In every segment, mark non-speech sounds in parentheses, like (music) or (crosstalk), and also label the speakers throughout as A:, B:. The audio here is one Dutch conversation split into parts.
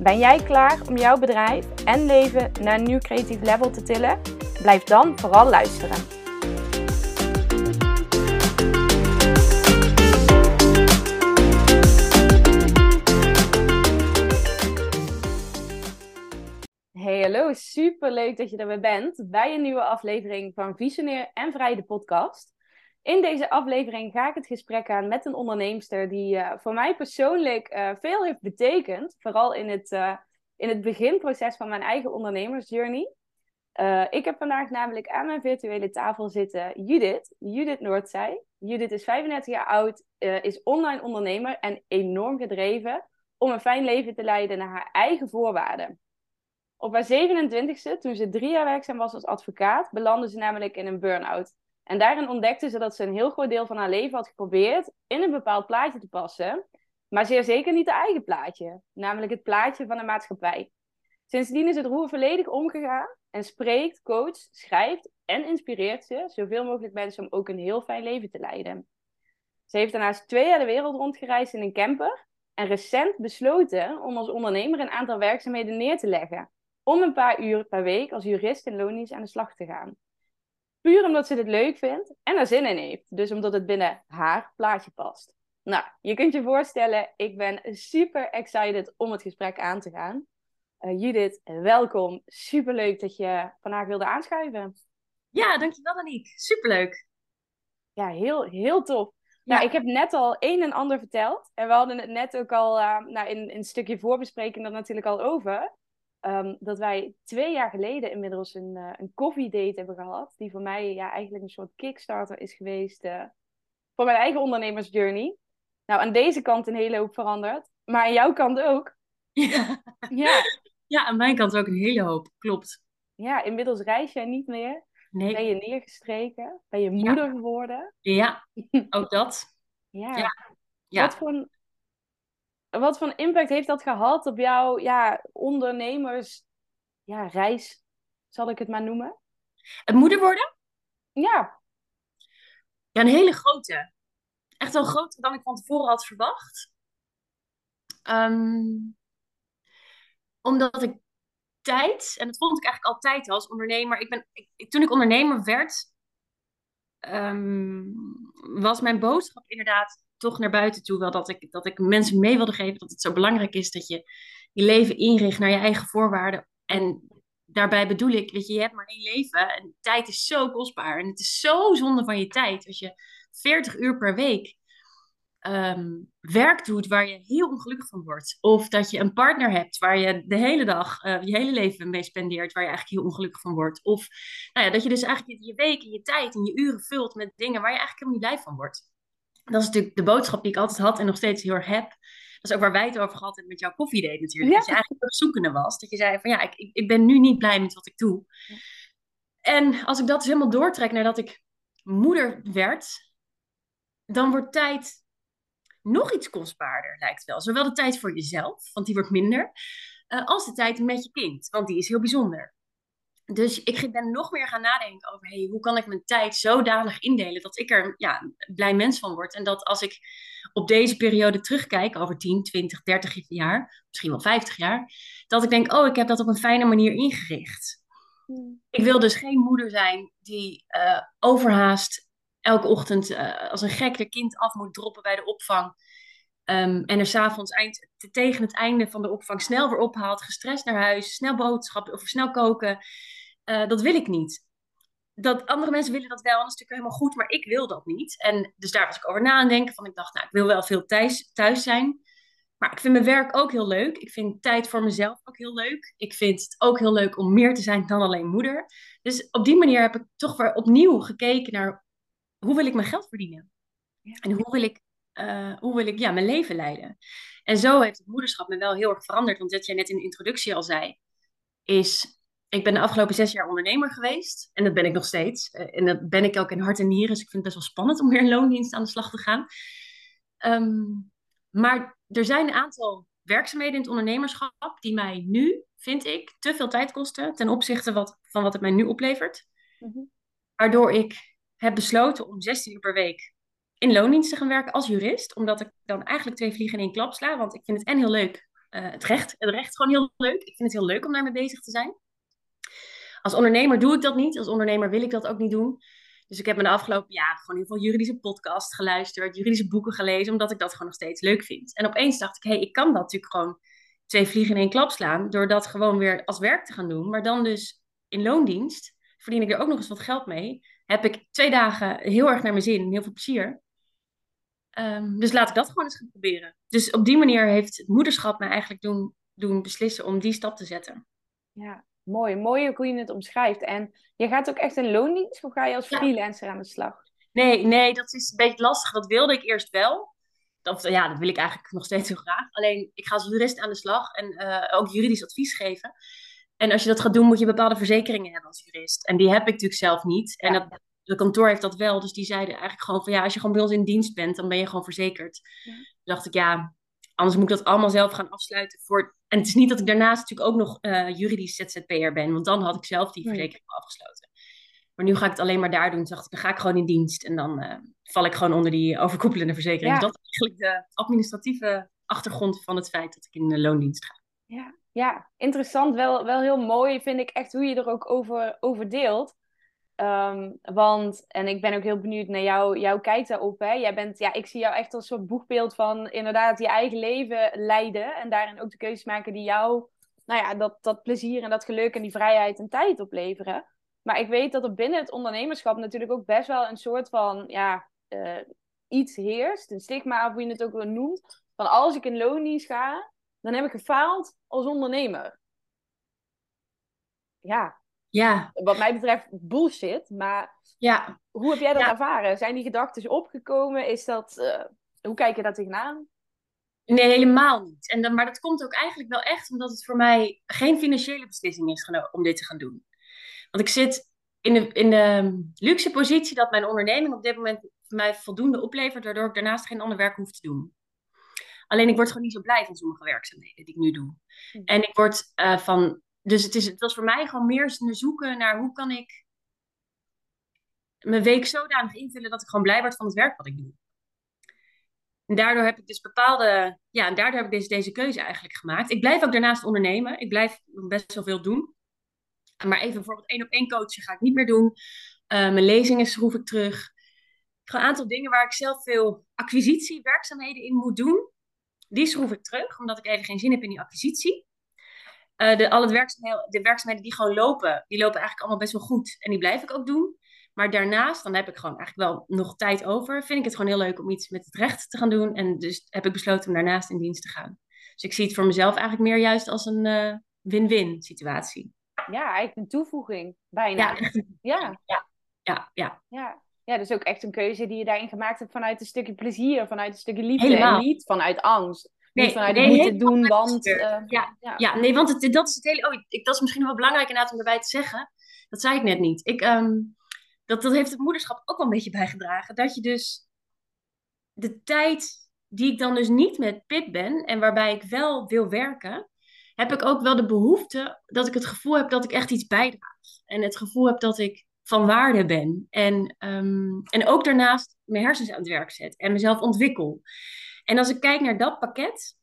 A: Ben jij klaar om jouw bedrijf en leven naar een nieuw creatief level te tillen? Blijf dan vooral luisteren. Hey, hallo. Super leuk dat je er weer bent bij een nieuwe aflevering van Visionair en Vrij de podcast. In deze aflevering ga ik het gesprek aan met een onderneemster die uh, voor mij persoonlijk uh, veel heeft betekend. Vooral in het, uh, in het beginproces van mijn eigen ondernemersjourney. ik heb vandaag namelijk aan mijn virtuele tafel zitten Judith, Judith Noordzij. Judith is 35 jaar oud, is online ondernemer en enorm gedreven om een fijn leven te leiden naar haar eigen voorwaarden. Op haar 27e, toen ze drie jaar werkzaam was als advocaat, belandde ze namelijk in een burn-out. En daarin ontdekte ze dat ze een heel groot deel van haar leven had geprobeerd in een bepaald plaatje te passen, maar zeer zeker niet haar eigen plaatje, namelijk het plaatje van de maatschappij. Sindsdien is het roer volledig omgegaan en spreekt, coacht, schrijft en inspireert ze zoveel mogelijk mensen om ook een heel fijn leven te leiden. Ze heeft daarnaast twee jaar de wereld rondgereisd in een camper en recent besloten om als ondernemer een aantal werkzaamheden neer te leggen, om een paar uur per week als jurist in loondienst aan de slag te gaan. Puur omdat ze dit leuk vindt en er zin in heeft. Dus omdat het binnen haar plaatje past. Nou, je kunt je voorstellen, ik ben super excited om het gesprek aan te gaan. Uh, Judith, welkom. Super leuk dat je vandaag wilde aanschuiven.
B: Ja, dankjewel Aniek. Superleuk.
A: Ja, heel, heel tof. Ja. Nou, ik heb net al een en ander verteld. En we hadden het net ook al uh, nou, in, in een stukje voorbespreking er natuurlijk al over. Um, dat wij twee jaar geleden inmiddels een, uh, een koffiedate hebben gehad. Die voor mij ja, eigenlijk een soort kickstarter is geweest uh, voor mijn eigen ondernemersjourney. Nou, aan deze kant een hele hoop veranderd. Maar aan jouw kant ook.
B: Ja. ja. ja, aan mijn kant ook een hele hoop. Klopt.
A: Ja, inmiddels reis jij niet meer. Nee. Ben je neergestreken? Ben je moeder
B: ja.
A: geworden?
B: Ja, (laughs) ook dat.
A: ja. ja. ja. Wat voor wat voor impact heeft dat gehad op jouw ja, ondernemers ja, reis, zal ik het maar noemen?
B: Het moeder worden?
A: Ja.
B: Ja, een hele grote. Echt wel groter dan ik van tevoren had verwacht. Um, omdat ik tijd, en dat vond ik eigenlijk altijd als ondernemer. Ik ben, ik, toen ik ondernemer werd, um, was mijn boodschap inderdaad toch naar buiten toe wel dat ik, dat ik mensen mee wilde geven dat het zo belangrijk is dat je je leven inricht naar je eigen voorwaarden. En daarbij bedoel ik, weet je, je hebt maar één leven en tijd is zo kostbaar. En het is zo zonde van je tijd als je 40 uur per week um, werk doet waar je heel ongelukkig van wordt. Of dat je een partner hebt waar je de hele dag, uh, je hele leven mee spendeert, waar je eigenlijk heel ongelukkig van wordt. Of nou ja, dat je dus eigenlijk je week en je tijd en je uren vult met dingen waar je eigenlijk helemaal niet blij van wordt dat is natuurlijk de boodschap die ik altijd had en nog steeds heel erg heb. Dat is ook waar wij het over gehad hebben met jouw koffiedate natuurlijk. Dat je eigenlijk zoekende was. Dat je zei van ja, ik, ik ben nu niet blij met wat ik doe. En als ik dat dus helemaal doortrek nadat ik moeder werd, dan wordt tijd nog iets kostbaarder, lijkt wel. Zowel de tijd voor jezelf, want die wordt minder, uh, als de tijd met je kind, want die is heel bijzonder. Dus ik ben nog meer gaan nadenken over hey, hoe kan ik mijn tijd zodanig indelen dat ik er ja, een blij mens van word. En dat als ik op deze periode terugkijk, over 10, 20, 30 jaar, misschien wel 50 jaar, dat ik denk, oh, ik heb dat op een fijne manier ingericht. Hmm. Ik wil dus geen moeder zijn die uh, overhaast elke ochtend uh, als een gek de kind af moet droppen bij de opvang. Um, en er s'avonds eind, tegen het einde van de opvang snel weer ophaalt, gestrest naar huis, snel boodschappen of snel koken. Uh, dat wil ik niet. Dat andere mensen willen dat wel, dat is natuurlijk helemaal goed, maar ik wil dat niet. En dus daar was ik over na aan denken. Van ik dacht, nou, ik wil wel veel thuis, thuis zijn. Maar ik vind mijn werk ook heel leuk. Ik vind tijd voor mezelf ook heel leuk. Ik vind het ook heel leuk om meer te zijn dan alleen moeder. Dus op die manier heb ik toch weer opnieuw gekeken naar hoe wil ik mijn geld verdienen? Ja. En hoe wil ik uh, hoe wil ik ja, mijn leven leiden? En zo heeft het moederschap me wel heel erg veranderd. Want wat jij net in de introductie al zei. is, ik ben de afgelopen zes jaar ondernemer geweest. En dat ben ik nog steeds. Eh, en dat ben ik ook in hart en nieren. Dus ik vind het best wel spannend om weer in loondienst aan de slag te gaan. Ehm, maar er zijn een aantal werkzaamheden in het ondernemerschap die mij nu, vind ik, te veel tijd kosten ten opzichte wat, van wat het mij nu oplevert. Mhm. Waardoor ik heb besloten om 16 uur per week in loondienst te gaan werken als jurist. Omdat ik dan eigenlijk twee vliegen in één klap sla. Want ik vind het en heel leuk, uh, het recht, het recht gewoon heel leuk. Ik vind het heel leuk om daarmee bezig te zijn. Als ondernemer doe ik dat niet. Als ondernemer wil ik dat ook niet doen. Dus ik heb me de afgelopen jaren gewoon heel veel juridische podcasts geluisterd, juridische boeken gelezen, omdat ik dat gewoon nog steeds leuk vind. En opeens dacht ik, hé, hey, ik kan dat natuurlijk gewoon twee vliegen in één klap slaan, door dat gewoon weer als werk te gaan doen. Maar dan dus in loondienst verdien ik er ook nog eens wat geld mee. Heb ik twee dagen heel erg naar mijn zin, heel veel plezier. Ehm, dus laat ik dat gewoon eens gaan proberen. Dus op die manier heeft het moederschap mij eigenlijk doen, doen beslissen om die stap te zetten.
A: Ja, mooi. Mooi hoe je het omschrijft. En je gaat ook echt in loondienst of ga je als freelancer aan de slag?
B: Nee, nee, dat is een beetje lastig. Dat wilde ik eerst wel. Dat, ja, dat wil ik eigenlijk nog steeds heel graag. Alleen, ik ga als jurist aan de slag en uh, ook juridisch advies geven. En als je dat gaat doen, moet je bepaalde verzekeringen hebben als jurist. En die heb ik natuurlijk zelf niet. En dat, de kantoor heeft dat wel. Dus die zeiden eigenlijk gewoon van ja, als je gewoon bij ons in dienst bent, dan ben je gewoon verzekerd. Ja. Toen dacht ik, ja, anders moet ik dat allemaal zelf gaan afsluiten. Voor... En het is niet dat ik daarnaast natuurlijk ook nog uh, juridisch ZZP'er ben, want dan had ik zelf die verzekering afgesloten. Maar nu ga ik het alleen maar daar doen. Toen dacht ik, dan ga ik gewoon in dienst. En dan uh, val ik gewoon onder die overkoepelende verzekering. Dus dat is eigenlijk de administratieve achtergrond van het feit dat ik in de loondienst ga.
A: Ja, ja interessant. Wel, wel heel mooi vind ik echt hoe je er ook over, over deelt. Um, want, en ik ben ook heel benieuwd naar jou, jouw kijk daarop. Hè? Jij bent, ja, ik zie jou echt als een soort boegbeeld van inderdaad je eigen leven leiden. En daarin ook de keuzes maken die jou, nou ja, dat, dat plezier en dat geluk en die vrijheid en tijd opleveren. Maar ik weet dat er binnen het ondernemerschap natuurlijk ook best wel een soort van, ja, uh, iets heerst. Een stigma, of hoe je het ook wel noemt. Van als ik in loondienst ga, dan heb ik gefaald als ondernemer. Ja, ja. Wat mij betreft bullshit. Maar ja. hoe heb jij dat ervaren? Zijn die gedachten opgekomen? Is dat, uh, hoe kijk je daar tegenaan?
B: Nee, helemaal niet. En dan, maar dat komt ook eigenlijk wel echt omdat het voor mij geen financiële beslissing is om dit te gaan doen. Want ik zit in de, in de luxe positie dat mijn onderneming op dit moment mij voldoende oplevert, waardoor ik daarnaast geen ander werk hoef te doen. Alleen ik word gewoon niet zo blij van sommige werkzaamheden die ik nu doe. Hm. En ik word uh, van dus het, is, het was voor mij gewoon meer zoeken naar hoe kan ik mijn week zodanig invullen dat ik gewoon blij word van het werk wat ik doe. En daardoor heb ik dus bepaalde, ja, en daardoor heb ik deze, deze keuze eigenlijk gemaakt. Ik blijf ook daarnaast ondernemen. Ik blijf best wel veel doen. Maar even bijvoorbeeld één op één coachen ga ik niet meer doen. Uh, mijn lezingen schroef ik terug. Ik ga een aantal dingen waar ik zelf veel acquisitiewerkzaamheden in moet doen. Die schroef ik terug, omdat ik even geen zin heb in die acquisitie. Uh, de, al het werkzaamheden, de werkzaamheden die gewoon lopen, die lopen eigenlijk allemaal best wel goed. En die blijf ik ook doen. Maar daarnaast, dan heb ik gewoon eigenlijk wel nog tijd over. Vind ik het gewoon heel leuk om iets met het recht te gaan doen. En dus heb ik besloten om daarnaast in dienst te gaan. Dus ik zie het voor mezelf eigenlijk meer juist als een uh, win-win situatie.
A: Ja, eigenlijk een toevoeging, bijna.
B: Ja, ja. ja. ja, ja.
A: ja. Ja, dus ook echt een keuze die je daarin gemaakt hebt vanuit een stukje plezier, vanuit een stukje liefde Helemaal. en niet vanuit angst. Nee, niet vanuit nee, moeten doen, want... Uh,
B: ja, ja. ja, nee, want het, dat is het hele... Oh, ik, dat is misschien wel belangrijk inderdaad om erbij te zeggen. Dat zei ik net niet. Ik, um, dat, dat heeft het moederschap ook wel een beetje bijgedragen. Dat je dus de tijd die ik dan dus niet met Pip ben... en waarbij ik wel wil werken... heb ik ook wel de behoefte dat ik het gevoel heb dat ik echt iets bijdraag. En het gevoel heb dat ik van waarde ben. En, um, en ook daarnaast mijn hersens aan het werk zet en mezelf ontwikkel. En als ik kijk naar dat pakket,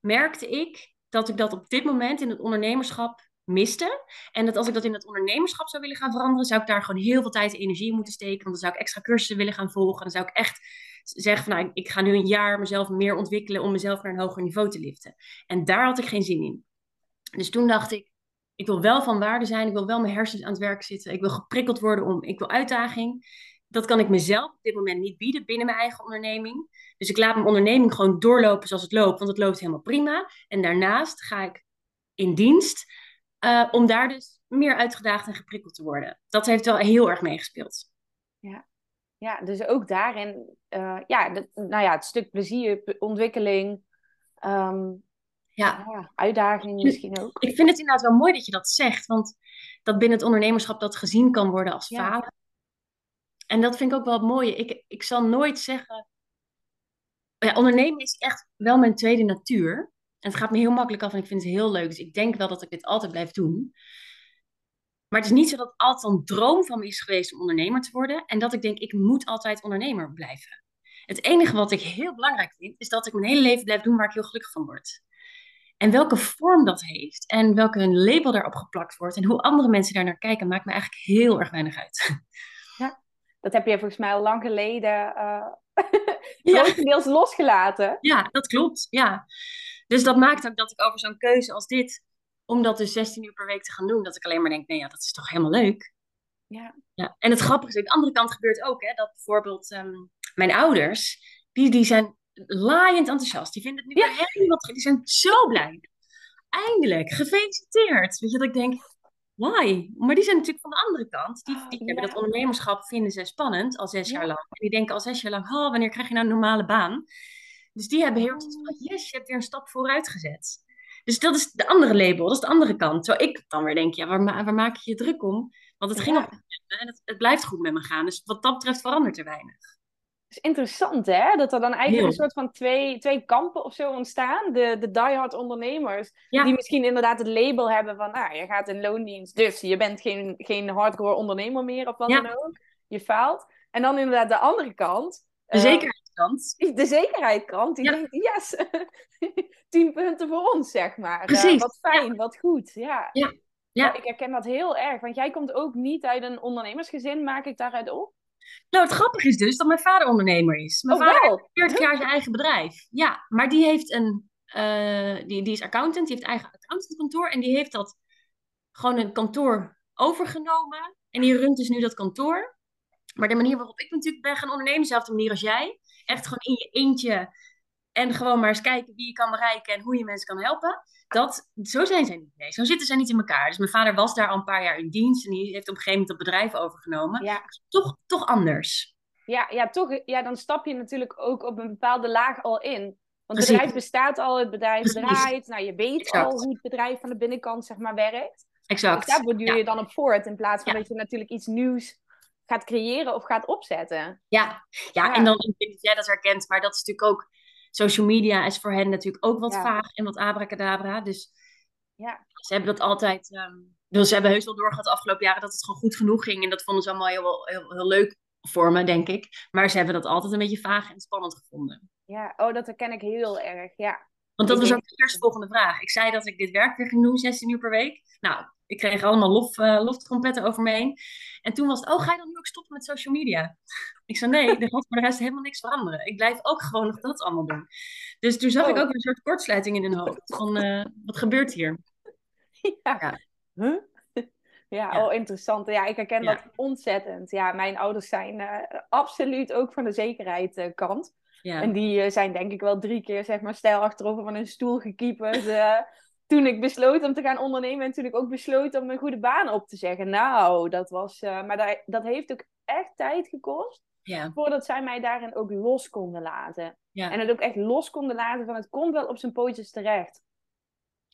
B: merkte ik dat ik dat op dit moment in het ondernemerschap miste. En dat als ik dat in het ondernemerschap zou willen gaan veranderen, zou ik daar gewoon heel veel tijd en energie in moeten steken. Want dan zou ik extra cursussen willen gaan volgen. Dan zou ik echt zeggen van nou, ik ga nu een jaar mezelf meer ontwikkelen om mezelf naar een hoger niveau te liften. En daar had ik geen zin in. Dus toen dacht ik, ik wil wel van waarde zijn, ik wil wel mijn hersens aan het werk zitten, ik wil geprikkeld worden om, ik wil uitdaging. Dat kan ik mezelf op dit moment niet bieden binnen mijn eigen onderneming. Dus ik laat mijn onderneming gewoon doorlopen zoals het loopt, want het loopt helemaal prima. En daarnaast ga ik in dienst uh, om daar dus meer uitgedaagd en geprikkeld te worden. Dat heeft wel heel erg meegespeeld.
A: Ja. ja, dus ook daarin, uh, ja, de, nou ja, het stuk plezier, ontwikkeling. Um,
B: Ja.
A: ja. Uitdaging misschien ook.
B: Ik vind het inderdaad wel mooi dat je dat zegt, want dat binnen het ondernemerschap dat gezien kan worden als
A: Ja.
B: falen. En dat vind ik ook wel het mooie. Ik, ik zal nooit zeggen. Ja, ondernemen is echt wel mijn tweede natuur. En het gaat me heel makkelijk af en ik vind het heel leuk. Dus ik denk wel dat ik dit altijd blijf doen. Maar het is niet zo dat altijd een droom van me is geweest om ondernemer te worden. En dat ik denk, ik moet altijd ondernemer blijven. Het enige wat ik heel belangrijk vind, is dat ik mijn hele leven blijf doen waar ik heel gelukkig van word. En welke vorm dat heeft en welke label daarop geplakt wordt en hoe andere mensen daar naar kijken, maakt me eigenlijk heel erg weinig uit. (laughs)
A: Dat heb je volgens mij al lang geleden (laughs)
B: Ja.
A: grotendeels losgelaten.
B: Ja, dat klopt. Ja. Dus dat maakt ook dat ik over zo'n keuze als dit, om dat dus 16 uur per week te gaan doen, dat ik alleen maar denk, nee ja, dat is toch helemaal leuk.
A: Ja.
B: Ja. En het grappige is, aan de andere kant gebeurt ook, hè, dat bijvoorbeeld ehm, mijn ouders, die, die zijn laaiend enthousiast. Die vinden het nu
A: Ja.
B: helemaal, die zijn zo blij. Eindelijk, gefeliciteerd. Weet je, dat ik denk, why? Maar die zijn natuurlijk van de andere kant. Die, die
A: Oh,
B: hebben
A: ja.
B: dat ondernemerschap, vinden ze spannend al zes
A: Ja.
B: jaar lang. En die denken al zes jaar lang, oh, wanneer krijg je nou een normale baan? Dus die hebben heel erg zoiets van, oh, yes, je hebt weer een stap vooruit gezet. Dus dat is de andere label, dat is de andere kant. Zo ik dan weer denk, ja, waar, waar maak je je druk om? Want het ging op en het, het blijft goed met me gaan. Dus wat dat betreft verandert er weinig.
A: Is interessant, hè? Dat er dan eigenlijk
B: Heel.
A: een soort van twee, twee kampen of zo ontstaan. De, de diehard ondernemers,
B: Ja.
A: die misschien inderdaad het label hebben van... Ah, je gaat in loondienst, dus je bent geen, geen hardcore ondernemer meer of wat
B: Ja.
A: dan ook. Je faalt. En dan inderdaad de andere kant.
B: De
A: eh,
B: zekerheidskant.
A: de zekerheidskant, die
B: Ja.
A: denkt, yes, (laughs) tien punten voor ons, zeg maar. Eh,
B: Precies.
A: wat fijn, wat goed, ja.
B: Ja. Ja.
A: Ik herken dat heel erg, want jij komt ook niet uit een ondernemersgezin, maak ik daaruit op?
B: Nou, het grappige is dus dat mijn vader ondernemer is. Mijn
A: Oh,
B: vader
A: wel?
B: heeft 40 jaar zijn eigen bedrijf. Ja, maar die heeft een, eh, die, die is accountant, die heeft eigen accountantkantoor en die heeft dat gewoon een kantoor overgenomen. En die runt dus nu dat kantoor. Maar de manier waarop ik natuurlijk ben gaan ondernemen, dezelfde manier als jij. Echt gewoon in je eentje en gewoon maar eens kijken wie je kan bereiken en hoe je mensen kan helpen. Dat, zo zijn zij niet. Nee, zo zitten zij niet in elkaar. Dus mijn vader was daar al een paar jaar in dienst en die heeft op een gegeven moment dat bedrijf overgenomen.
A: Ja.
B: Toch, toch anders.
A: Ja, ja, toch, ja, dan stap je natuurlijk ook op een bepaalde laag al in. Want het bedrijf bestaat al, het bedrijf
B: Precies.
A: draait. Nou, je weet
B: Exact.
A: al hoe het bedrijf van de binnenkant zeg maar werkt.
B: Exact.
A: Dus daar borduur
B: Ja.
A: je dan op voort. In plaats van
B: Ja.
A: dat je natuurlijk iets nieuws gaat creëren of gaat opzetten.
B: Ja, ja,
A: Ja.
B: en dan, ik weet niet jij dat herkent, maar dat is natuurlijk ook, social media is voor hen natuurlijk ook wat
A: Ja.
B: vaag en wat abracadabra. Dus
A: Ja.
B: ze hebben dat altijd, dus ze hebben heus wel doorgehad de afgelopen jaren dat het gewoon goed genoeg ging. En dat vonden ze allemaal heel, heel, heel leuk voor me, denk ik. Maar ze hebben dat altijd een beetje vaag en spannend gevonden.
A: Ja, oh, dat herken ik heel erg, ja.
B: Want dat was ook de eerste volgende vraag. Ik zei dat ik dit werk weer ging doen, 16 uur per week. Nou, ik kreeg allemaal lof, eh loftrompetten over me heen. En toen was het, oh, ga je dan nu ook stoppen met social media? Ik zei, nee, er gaat voor de rest helemaal niks veranderen. Ik blijf ook gewoon nog dat allemaal doen. Dus toen zag
A: Oh.
B: ik ook een soort kortsluiting in hun hoofd. Van, eh, wat gebeurt hier? (laughs)
A: Ja.
B: Ja.
A: Huh? (laughs) Ja,
B: Ja.
A: oh, interessant. Ja, ik herken
B: Ja.
A: dat ontzettend. Ja, mijn ouders zijn eh, absoluut ook van de zekerheid kant.
B: Ja,
A: En die eh, zijn denk ik wel drie keer zeg maar stijl achterover van hun stoel gekieperd. eh, toen ik besloot om te gaan ondernemen en toen ik ook besloot om een goede baan op te zeggen. Nou, dat was... eh, maar dat, dat heeft ook echt tijd gekost
B: ja,
A: voordat zij mij daarin ook los konden laten.
B: ja.
A: En het ook echt los konden laten van het komt wel op zijn pootjes terecht.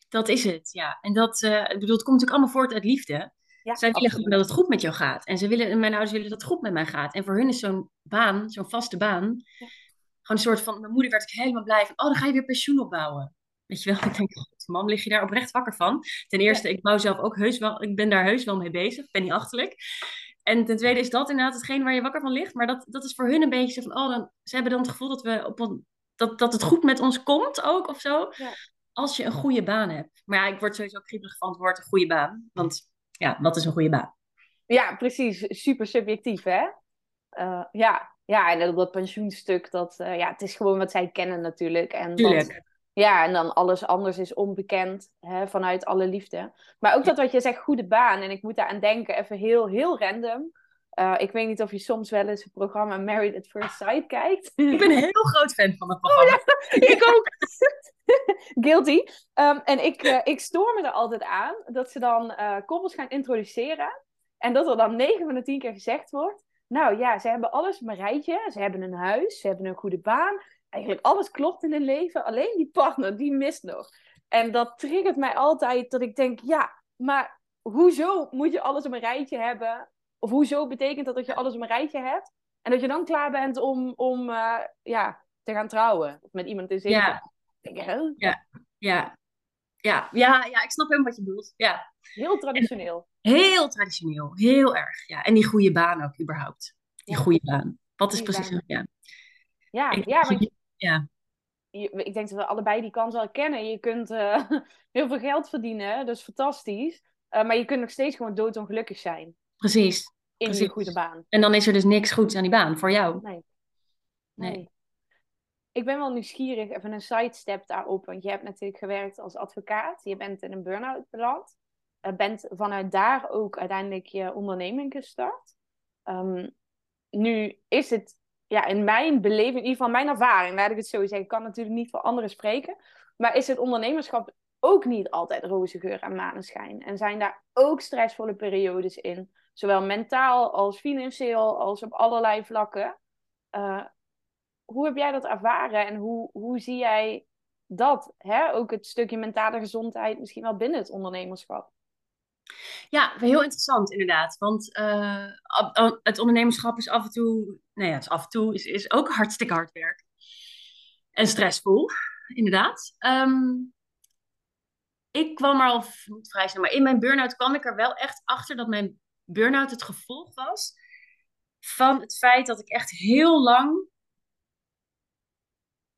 B: dat is het. Ja. En dat, ik bedoel, het komt natuurlijk allemaal voort uit liefde.
A: Ja,
B: Zij willen gewoon dat het goed met jou gaat. En ze willen, en mijn ouders willen dat het goed met mij gaat. En voor hun is zo'n baan, zo'n vaste baan, een soort van... Mijn moeder werd ook helemaal blij van, oh, dan ga je weer pensioen opbouwen. Weet je wel, ik denk, god, mam, lig je daar oprecht wakker van? Ten eerste, ik bouw zelf ook heus wel, ik ben daar heus wel mee bezig. Ik ben niet achterlijk. En ten tweede is dat inderdaad hetgeen waar je wakker van ligt. Maar dat, dat is voor hun een beetje zo van, oh, dan, ze hebben dan het gevoel dat, we op een, dat, dat het goed met ons komt ook, of zo.
A: Ja.
B: Als je een goede baan hebt. Maar ja, ik word sowieso kriebelig van het woord een goede baan. Want ja, wat is een goede baan?
A: Ja, precies. Super subjectief, hè? Eh, ja. Ja, en dat, dat pensioenstuk, dat, eh, ja, het is gewoon wat zij kennen natuurlijk. En dat- ja, en dan alles anders is onbekend, hè, vanuit alle liefde. Maar ook dat wat je zegt, goede baan. En ik moet daar aan denken, even heel, heel random. Eh, ik weet niet of je soms wel eens het programma Married at First Sight kijkt.
B: Ik ben een heel groot fan van het programma.
A: ik ook. (laughs) Guilty. Ehm, en ik, eh, ik stoor me er altijd aan dat ze dan koppels gaan introduceren. En dat er dan 9 van de 10 keer gezegd wordt. Nou ja, ze hebben alles op een rijtje. Ze hebben een huis, ze hebben een goede baan. Eigenlijk alles klopt in hun leven. Alleen die partner, die mist nog. En dat triggert mij altijd dat ik denk, ja, maar hoezo moet je alles op een rijtje hebben? Of hoezo betekent dat dat je alles op een rijtje hebt? En dat je dan klaar bent om, om uh, ja, te gaan trouwen. Of met iemand in zee
B: ja. ja. ja, ja. Ja, ja, ja, ik snap helemaal wat je bedoelt. Ja.
A: Heel traditioneel.
B: Heel traditioneel, heel erg. Ja. En die goede baan ook überhaupt. Die goede baan. Wat is precies, baan. ja.
A: Ja, ja, want je, ja. ik denk dat we allebei die kans wel kennen. Je kunt uh, (laughs) heel veel geld verdienen, dat is fantastisch. Uh, maar je kunt nog steeds gewoon doodongelukkig zijn.
B: Precies.
A: In
B: precies.
A: die goede baan.
B: En dan is er dus niks goeds aan die baan voor jou.
A: Nee. nee. nee ik ben wel nieuwsgierig, even een sidestep daarop. Want je hebt natuurlijk gewerkt als advocaat. Je bent in een burn-out beland. Uh, bent vanuit daar ook uiteindelijk je onderneming gestart. Um, nu is het, ja, in mijn beleving, in ieder geval mijn ervaring, laat ik het zo zeggen. Ik kan natuurlijk niet voor anderen spreken. Maar is het ondernemerschap ook niet altijd roze geur en maneschijn? En zijn daar ook stressvolle periodes in? Zowel mentaal als financieel, als op allerlei vlakken. Uh, hoe heb jij dat ervaren en hoe, hoe zie jij dat? Hè? Ook het stukje mentale gezondheid misschien wel binnen het ondernemerschap.
B: Ja, heel interessant inderdaad. Want uh, het ondernemerschap is af en toe, nou ja, het is af en toe is, is ook hartstikke hard werk. En stressvol, inderdaad. Um, ik kwam er al vrij snel, maar in mijn burn-out kwam ik er wel echt achter dat mijn burn-out het gevolg was van het feit dat ik echt heel lang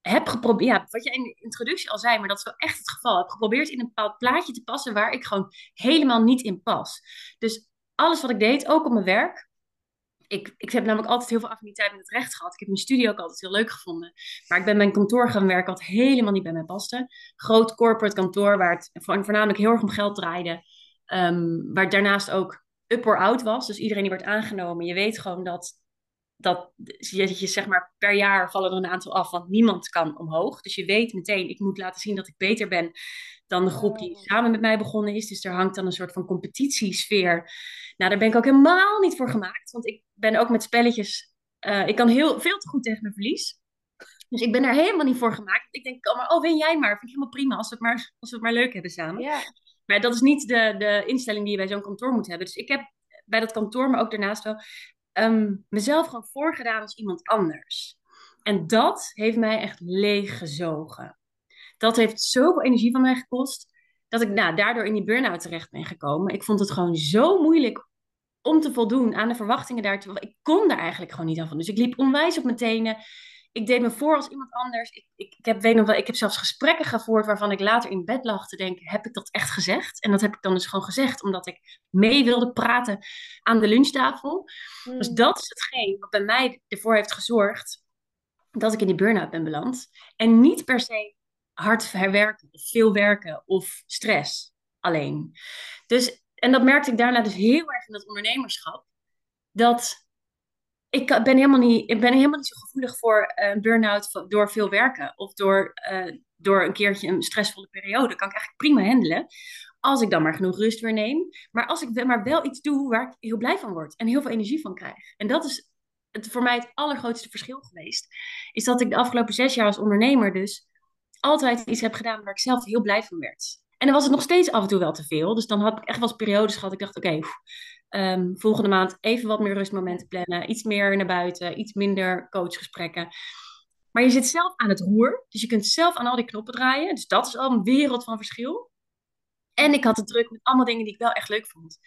B: heb geprobeerd, ja, wat je in de introductie al zei, maar dat is wel echt het geval. Heb geprobeerd in een bepaald plaatje te passen waar ik gewoon helemaal niet in pas. Dus alles wat ik deed, ook op mijn werk. Ik, ik heb namelijk altijd heel veel affiniteit met het recht gehad. Ik heb mijn studie ook altijd heel leuk gevonden. Maar ik ben bij een kantoor gaan werken wat helemaal niet bij mij paste. Groot corporate kantoor waar het voornamelijk heel erg om geld draaide. Um, waar daarnaast ook up or out was. Dus iedereen die werd aangenomen. Je weet gewoon dat dat je, je zeg maar per jaar vallen er een aantal af, want niemand kan omhoog. Dus je weet meteen, ik moet laten zien dat ik beter ben dan de groep die oh. samen met mij begonnen is. Dus er hangt dan een soort van competitiesfeer. Nou, daar ben ik ook helemaal niet voor gemaakt, want ik ben ook met spelletjes, uh, ik kan heel veel te goed tegen mijn verlies. Dus ik ben er helemaal niet voor gemaakt. Ik denk allemaal, oh, win jij maar. Vind ik helemaal prima als we het maar, als we het maar leuk hebben samen.
A: Ja.
B: Maar dat is niet de, de instelling die je bij zo'n kantoor moet hebben. Dus ik heb bij dat kantoor, maar ook daarnaast wel um, mezelf gewoon voorgedaan als iemand anders. En dat heeft mij echt leeggezogen. Dat heeft zoveel energie van mij gekost, dat ik nou, daardoor in die burn-out terecht ben gekomen. Ik vond het gewoon zo moeilijk om te voldoen aan de verwachtingen daartoe. Ik kon daar eigenlijk gewoon niet aan van. Dus ik liep onwijs op mijn tenen ik deed me voor als iemand anders. Ik, ik, ik, heb, weet nog wel, ik heb zelfs gesprekken gevoerd waarvan ik later in bed lag te denken: heb ik dat echt gezegd? En dat heb ik dan dus gewoon gezegd, omdat ik mee wilde praten aan de lunchtafel. Dus hmm. dat is hetgeen wat bij mij ervoor heeft gezorgd dat ik in die burn-out ben beland. En niet per se hard herwerken, of veel werken of stress alleen. Dus, en dat merkte ik daarna dus heel erg in dat ondernemerschap. Dat ik ben helemaal niet, ik ben helemaal niet zo gevoelig voor een burn-out door veel werken of door, uh, door een keertje een stressvolle periode. kan ik eigenlijk prima handelen. Als ik dan maar genoeg rust weer neem. Maar als ik maar wel iets doe waar ik heel blij van word en heel veel energie van krijg. En dat is het, voor mij het allergrootste verschil geweest. Is dat ik de afgelopen zes jaar als ondernemer dus altijd iets heb gedaan waar ik zelf heel blij van werd. En dan was het nog steeds af en toe wel te veel. Dus dan had ik echt wel eens periodes gehad. Ik dacht, oké, Ehm, volgende maand even wat meer rustmomenten plannen. Iets meer naar buiten, iets minder coachgesprekken. Maar je zit zelf aan het roer. Dus je kunt zelf aan al die knoppen draaien. Dus dat is al een wereld van verschil. En ik had het druk met allemaal dingen die ik wel echt leuk vond.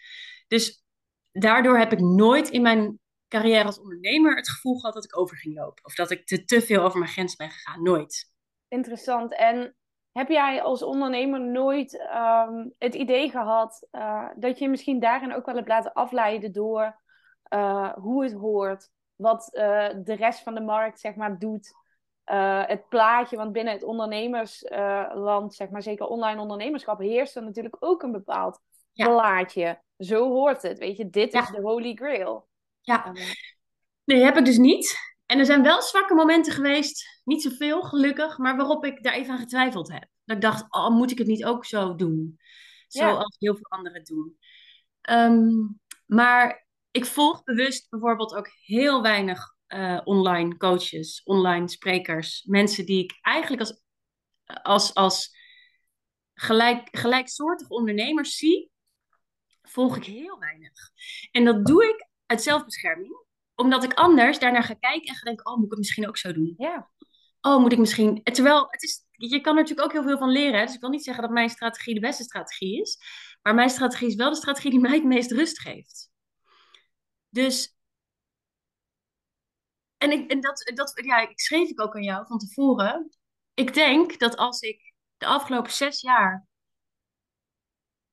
B: Dus daardoor heb ik nooit in mijn carrière als ondernemer het gevoel gehad dat ik over ging lopen. Of dat ik te, te veel over mijn grens ben gegaan. Nooit.
A: Interessant. En heb jij als ondernemer nooit ehm, het idee gehad uh, dat je misschien daarin ook wel hebt laten afleiden door uh, hoe het hoort, wat uh, de rest van de markt zeg maar doet, het plaatje, want binnen het ondernemersland, zeg maar zeker online ondernemerschap, heerst er natuurlijk ook een bepaald ja. plaatje. Zo hoort het, weet je, dit is de holy grail.
B: Ja, nee, heb ik dus niet. En er zijn wel zwakke momenten geweest, niet zoveel gelukkig, maar waarop ik daar even aan getwijfeld heb. Dat ik dacht, oh, moet ik het niet ook zo doen? Zoals heel veel anderen doen. Ehm, maar ik volg bewust bijvoorbeeld ook heel weinig uh, online coaches, online sprekers. Mensen die ik eigenlijk als, als, als gelijk, gelijksoortige ondernemers zie, volg ik heel weinig. En dat doe ik uit zelfbescherming omdat ik anders daarnaar ga kijken en ga denken, oh, moet ik het misschien ook zo doen?
A: Ja.
B: Oh, moet ik misschien... Terwijl, het is, je kan er natuurlijk ook heel veel van leren. Dus ik wil niet zeggen dat mijn strategie de beste strategie is. Maar mijn strategie is wel de strategie die mij het meest rust geeft. Dus... En, ik, en dat, dat ja, ik schreef ik ook aan jou van tevoren. Ik denk dat als ik de afgelopen zes jaar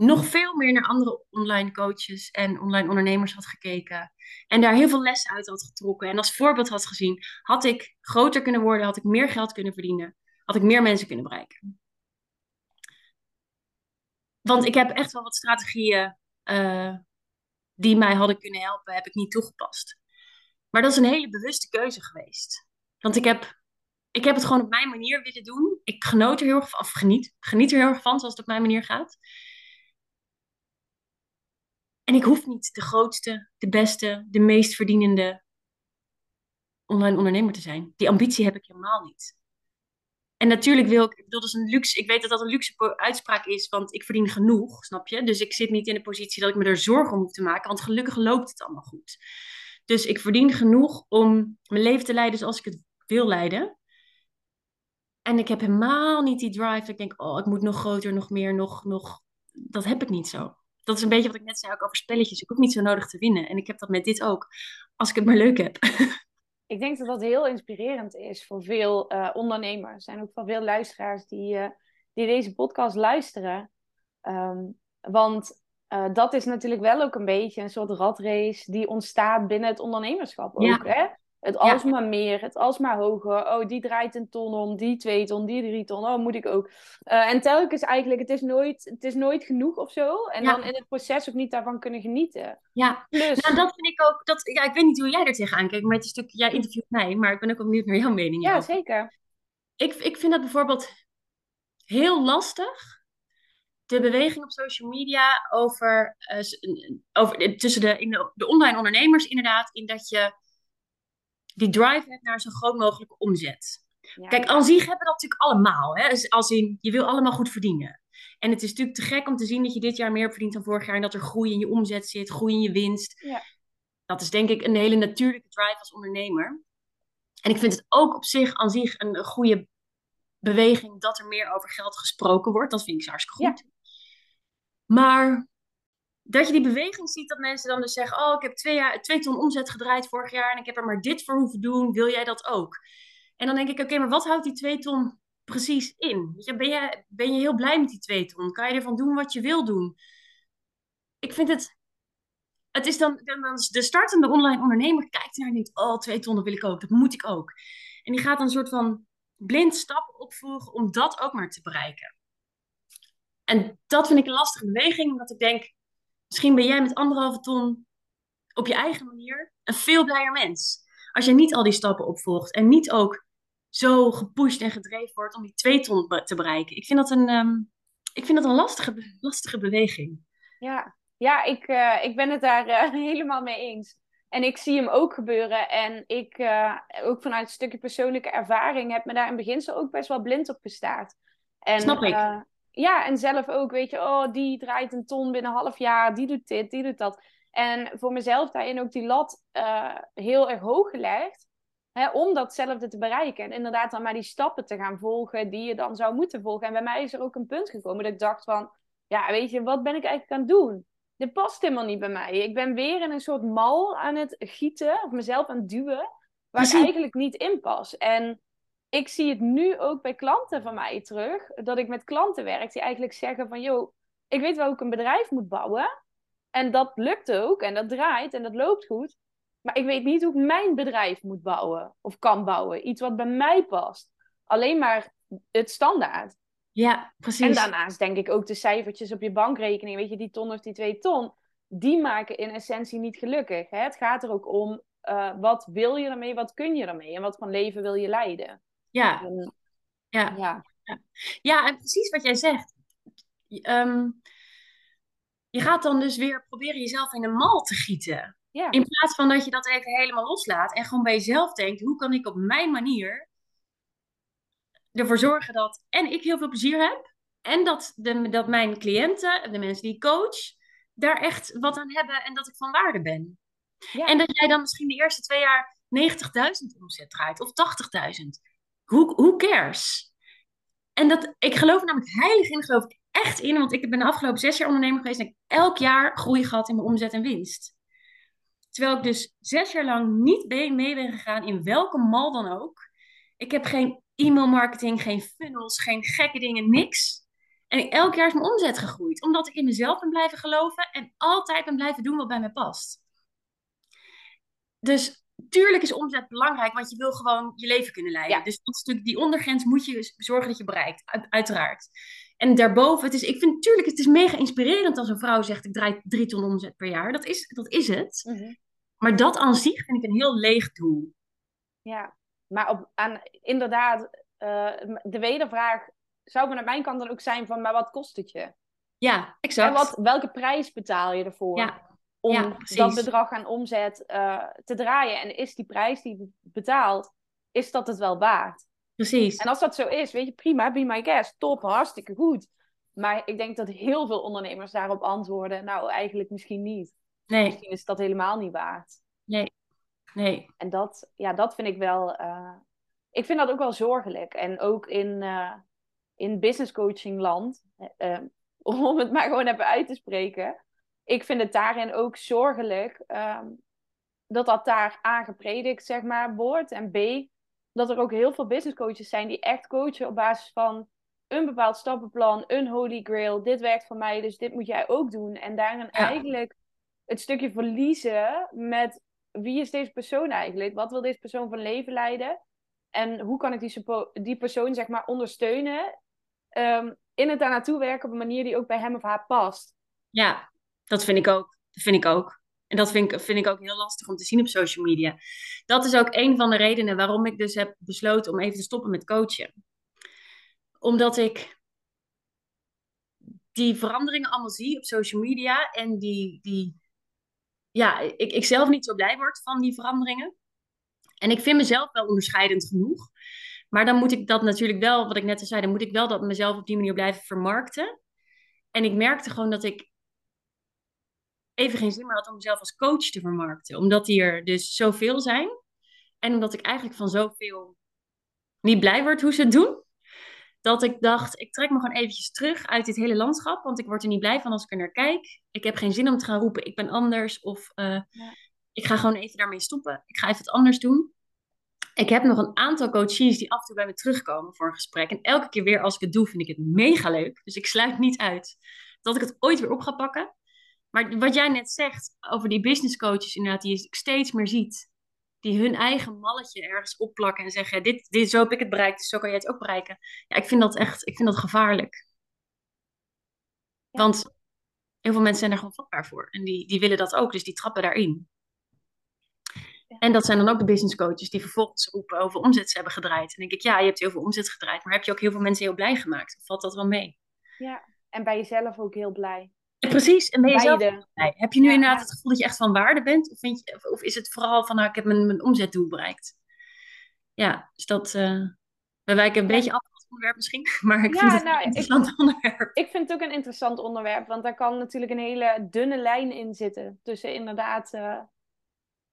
B: nog veel meer naar andere online coaches en online ondernemers had gekeken. En daar heel veel lessen uit had getrokken. En als voorbeeld had gezien, had ik groter kunnen worden, had ik meer geld kunnen verdienen, had ik meer mensen kunnen bereiken. Want ik heb echt wel wat strategieën uh, die mij hadden kunnen helpen, heb ik niet toegepast. Maar dat is een hele bewuste keuze geweest. Want ik heb, ik heb het gewoon op mijn manier willen doen. Ik genoot er heel erg van, of geniet, geniet er heel erg van, zoals het op mijn manier gaat. En ik hoef niet de grootste, de beste, de meest verdienende online ondernemer te zijn. Die ambitie heb ik helemaal niet. En natuurlijk wil ik, dat is een luxe, ik weet dat dat een luxe uitspraak is, want ik verdien genoeg, snap je? Dus ik zit niet in de positie dat ik me er zorgen om hoef te maken, want gelukkig loopt het allemaal goed. Dus ik verdien genoeg om mijn leven te leiden zoals ik het wil leiden. En ik heb helemaal niet die drive dat ik denk, oh, ik moet nog groter, nog meer, nog, nog. Dat heb ik niet zo dat is een beetje wat ik net zei ook over spelletjes. Ik hoef niet zo nodig te winnen. En ik heb dat met dit ook. Als ik het maar leuk heb. (laughs)
A: Ik denk dat dat heel inspirerend is voor veel uh, ondernemers. Er zijn ook van veel luisteraars die, uh, die deze podcast luisteren. Um, want uh, dat is natuurlijk wel ook een beetje een soort ratrace die ontstaat binnen het ondernemerschap ook. Hè? Het alsmaar meer, het alsmaar hoger. Oh, die draait een ton om, die twee ton, die drie ton. Oh, moet ik ook. Uh, en telkens eigenlijk, het is, nooit, het is nooit genoeg of zo. En dan in het proces ook niet daarvan kunnen genieten.
B: Ja, Plus... nou dat vind ik ook... Dat, ja, ik weet niet hoe jij er tegenaan kijkt, maar het is natuurlijk... Jij interviewt mij, maar ik ben ook benieuwd naar jouw mening.
A: Ja, zeker.
B: Ik, ik vind dat bijvoorbeeld heel lastig de beweging op social media over, uh, over tussen de, in de, de online ondernemers inderdaad, in dat je die drive hebt naar zo groot mogelijke omzet. Kijk, aan zich hebben we dat natuurlijk allemaal. Hè? Dus als in, je wil allemaal goed verdienen. En het is natuurlijk te gek om te zien dat je dit jaar meer verdient dan vorig jaar. En dat er groei in je omzet zit, groei in je winst. Ja. Dat is denk ik een hele natuurlijke drive als ondernemer. En ik vind het ook op zich aan zich een goede beweging dat er meer over geld gesproken wordt. Dat vind ik hartstikke goed. Maar dat je die beweging ziet dat mensen dan dus zeggen: Oh, ik heb twee, jaar, twee ton omzet gedraaid vorig jaar en ik heb er maar dit voor hoeven doen. Wil jij dat ook? En dan denk ik: Oké, maar wat houdt die twee ton precies in? ben, je, ben je heel blij met die twee ton? Kan je ervan doen wat je wil doen? Ik vind het. Het is dan, dan de startende online ondernemer kijkt naar denkt: Oh, twee ton, wil ik ook, dat moet ik ook. En die gaat een soort van blind stappen opvoeren om dat ook maar te bereiken. En dat vind ik een lastige beweging, omdat ik denk Misschien ben jij met anderhalve ton op je eigen manier een veel blijer mens. Als je niet al die stappen opvolgt en niet ook zo gepusht en gedreven wordt om die twee ton te bereiken. Ik vind dat een, ehm, ik vind dat een lastige, lastige beweging.
A: Ja, ja ik, uh, ik ben het daar uh, (laughs) helemaal mee eens. En ik zie hem ook gebeuren. En ik, uh, ook vanuit een stukje persoonlijke ervaring, heb me daar in beginsel ook best wel blind op gestaard. En,
B: Snap ik.
A: Ja, en zelf ook, weet je, oh, die draait een ton binnen een half jaar, die doet dit, die doet dat. En voor mezelf daarin ook die lat uh, heel erg hoog gelegd, hè, om datzelfde te bereiken. En inderdaad dan maar die stappen te gaan volgen die je dan zou moeten volgen. En bij mij is er ook een punt gekomen dat ik dacht van, ja, weet je, wat ben ik eigenlijk aan het doen? Dit past helemaal niet bij mij. Ik ben weer in een soort mal aan het gieten, of mezelf aan het duwen, waar ik eigenlijk niet in pas. En ik zie het nu ook bij klanten van mij terug. Dat ik met klanten werk die eigenlijk zeggen van... joh, ik weet wel hoe ik een bedrijf moet bouwen. En dat lukt ook. En dat draait en dat loopt goed. Maar ik weet niet hoe ik mijn bedrijf moet bouwen. Of kan bouwen. Iets wat bij mij past. Alleen maar het standaard.
B: Ja, precies.
A: En daarnaast denk ik ook de cijfertjes op je bankrekening. Weet je, die ton of die twee ton. Die maken in essentie niet gelukkig. Hè? Het gaat er ook om... Uh, wat wil je ermee? Wat kun je ermee? En wat voor leven wil je leiden?
B: Ja. ja. ja. Ja. en precies wat jij zegt. Ehm, je gaat dan dus weer proberen jezelf in een mal te gieten. Ja. In plaats van dat je dat even helemaal loslaat en gewoon bij jezelf denkt: hoe kan ik op mijn manier ervoor zorgen dat en ik heel veel plezier heb En dat, de, dat mijn cliënten, de mensen die ik coach, daar echt wat aan hebben en dat ik van waarde ben. Ja. En dat jij dan misschien de eerste twee jaar 90.000 omzet draait of 80.000. Who, who cares? En dat, ik geloof namelijk heilig in, geloof ik echt in, want ik ben de afgelopen zes jaar ondernemer geweest en ik elk jaar groei gehad in mijn omzet en winst. Terwijl ik dus zes jaar lang niet mee ben gegaan in welke mal dan ook. Ik heb geen e-mail marketing, geen funnels, geen gekke dingen, niks. En elk jaar is mijn omzet gegroeid. Omdat ik in mezelf ben blijven geloven en altijd ben blijven doen wat bij mij past. Dus tuurlijk is omzet belangrijk, want je wil gewoon je leven kunnen leiden. Dus dat stuk, die ondergrens moet je zorgen dat je bereikt, uiteraard. En daarboven, het is, ik vind natuurlijk, het is mega inspirerend als een vrouw zegt, ik draai drie ton omzet per jaar. Dat is, dat is het. Mhm. Maar dat aan zich vind ik een heel leeg doel.
A: Ja, maar op, aan, inderdaad, uh, de wedervraag zou van mijn kant dan ook zijn van, maar wat kost het je?
B: Ja, exact.
A: En wat, welke prijs betaal je ervoor?
B: Ja.
A: Om dat bedrag aan omzet uh, te draaien. En is die prijs die je betaalt, is dat het wel waard?
B: Precies.
A: En als dat zo is, weet je, prima, be my guest, top, hartstikke goed. Maar ik denk dat heel veel ondernemers daarop antwoorden, nou eigenlijk misschien niet. Nee. Misschien is dat helemaal niet waard.
B: Nee, nee.
A: En dat, ja, dat vind ik wel, uh, ik vind dat ook wel zorgelijk. En ook in, uh, in business coaching land, (laughs) om het maar gewoon even uit te spreken. Ik vind het daarin ook zorgelijk um, dat dat daar aangepredikt, zeg maar, wordt. En B, dat er ook heel veel business coaches zijn die echt coachen op basis van een bepaald stappenplan, een holy grail. Dit werkt voor mij, dus dit moet jij ook doen. En daarin eigenlijk het stukje verliezen met wie is deze persoon eigenlijk? Wat wil deze persoon van leven leiden? En hoe kan ik die, die persoon zeg maar ondersteunen um, in het daar naartoe werken op een manier die ook bij hem of haar past?
B: Ja, dat vind ik ook. Dat vind ik ook. En dat vind ik, vind ik ook heel lastig om te zien op social media. Dat is ook een van de redenen waarom ik dus heb besloten om even te stoppen met coachen. Omdat ik die veranderingen allemaal zie op social media en die, die ja, ik, ik zelf niet zo blij word van die veranderingen. En ik vind mezelf wel onderscheidend genoeg. Maar dan moet ik dat natuurlijk wel, wat ik net al zei, dan moet ik wel dat mezelf op die manier blijven vermarkten. En ik merkte gewoon dat ik even geen zin meer had om mezelf als coach te vermarkten. Omdat die er dus zoveel zijn. En omdat ik eigenlijk van zoveel niet blij word hoe ze het doen. Dat ik dacht, ik trek me gewoon eventjes terug uit dit hele landschap. Want ik word er niet blij van als ik er naar kijk. Ik heb geen zin om te gaan roepen, ik ben anders. Of uh, ja. ik ga gewoon even daarmee stoppen. Ik ga even wat anders doen. Ik heb nog een aantal coaches die af en toe bij me terugkomen voor een gesprek. En elke keer weer als ik het doe, vind ik het mega leuk. Dus ik sluit niet uit dat ik het ooit weer op ga pakken. Maar wat jij net zegt over die business coaches, inderdaad, die je steeds meer ziet. Die hun eigen malletje ergens opplakken en zeggen: dit, dit, Zo heb ik het bereikt, dus zo kan jij het ook bereiken. Ja, ik vind dat echt ik vind dat gevaarlijk. Want heel veel mensen zijn er gewoon vatbaar voor. En die, die willen dat ook, dus die trappen daarin. En dat zijn dan ook de business coaches die vervolgens roepen over omzet ze hebben gedraaid. En dan denk ik, ja, je hebt heel veel omzet gedraaid, maar heb je ook heel veel mensen heel blij gemaakt? valt dat wel mee?
A: Ja, en bij jezelf ook heel blij.
B: Precies, en ben je zelf? Heb je nu inderdaad het gevoel dat je echt van waarde bent? Of, vind je, of is het vooral van, nou, ik heb mijn, mijn omzetdoel bereikt? Ja, dus dat... Uh, we wijken een beetje af van het onderwerp misschien, (laughs) maar ik vind het nou, een interessant
A: ik,
B: onderwerp.
A: Ik vind het ook een interessant onderwerp, want daar kan natuurlijk een hele dunne lijn in zitten. Tussen inderdaad, uh,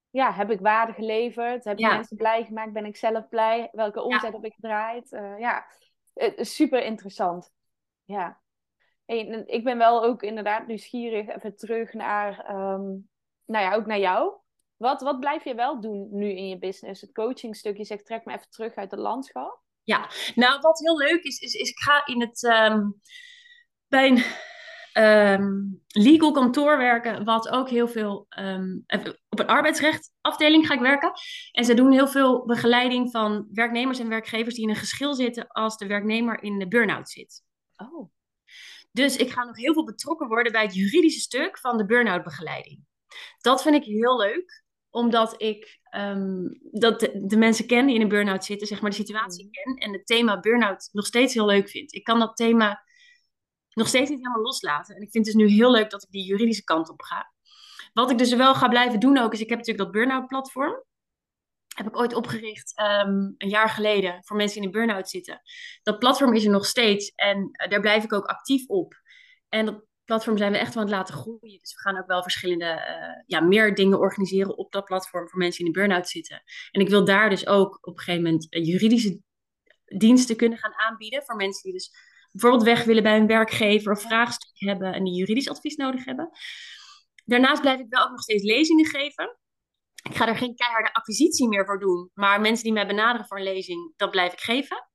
A: ja, heb ik waarde geleverd? Heb je mensen blij gemaakt? Ben ik zelf blij? Welke omzet heb ik gedraaid? Uh, ja, super interessant. Ja ik ben wel ook inderdaad nieuwsgierig even terug naar, um, nou ja, ook naar jou. Wat, wat blijf je wel doen nu in je business? Het coachingstuk, je zegt trek me even terug uit het landschap.
B: Ja, nou wat heel leuk is, is, is ik ga in het, um, bij een um, legal kantoor werken, wat ook heel veel, op een arbeidsrechtafdeling ga ik werken. En ze doen heel veel begeleiding van werknemers en werkgevers die in een geschil zitten als de werknemer in de burn-out zit.
A: Oh.
B: Dus ik ga nog heel veel betrokken worden bij het juridische stuk van de burn-out begeleiding. Dat vind ik heel leuk, omdat ik um, dat de, mensen ken die in een burn-out zitten, zeg maar de situatie mm. ken en het thema burn-out nog steeds heel leuk vind. Ik kan dat thema nog steeds niet helemaal loslaten. En ik vind het dus nu heel leuk dat ik die juridische kant op ga. Wat ik dus wel ga blijven doen ook, is ik heb natuurlijk dat burn-out platform. Heb ik ooit opgericht ehm, een jaar geleden voor mensen die in een burn-out zitten. Dat platform is er nog steeds en eh, daar blijf ik ook actief op. En dat platform zijn we echt aan het laten groeien. Dus we gaan ook wel verschillende, uh, ja, meer dingen organiseren op dat platform voor mensen die in een burn-out zitten. En ik wil daar dus ook op een gegeven moment eh, juridische diensten kunnen gaan aanbieden voor mensen die dus bijvoorbeeld weg willen bij een werkgever of vraagstukken hebben en die juridisch advies nodig hebben. Daarnaast blijf ik wel ook nog steeds lezingen geven. Ik ga er geen keiharde acquisitie meer voor doen, maar mensen die mij benaderen voor een lezing, dat blijf ik geven.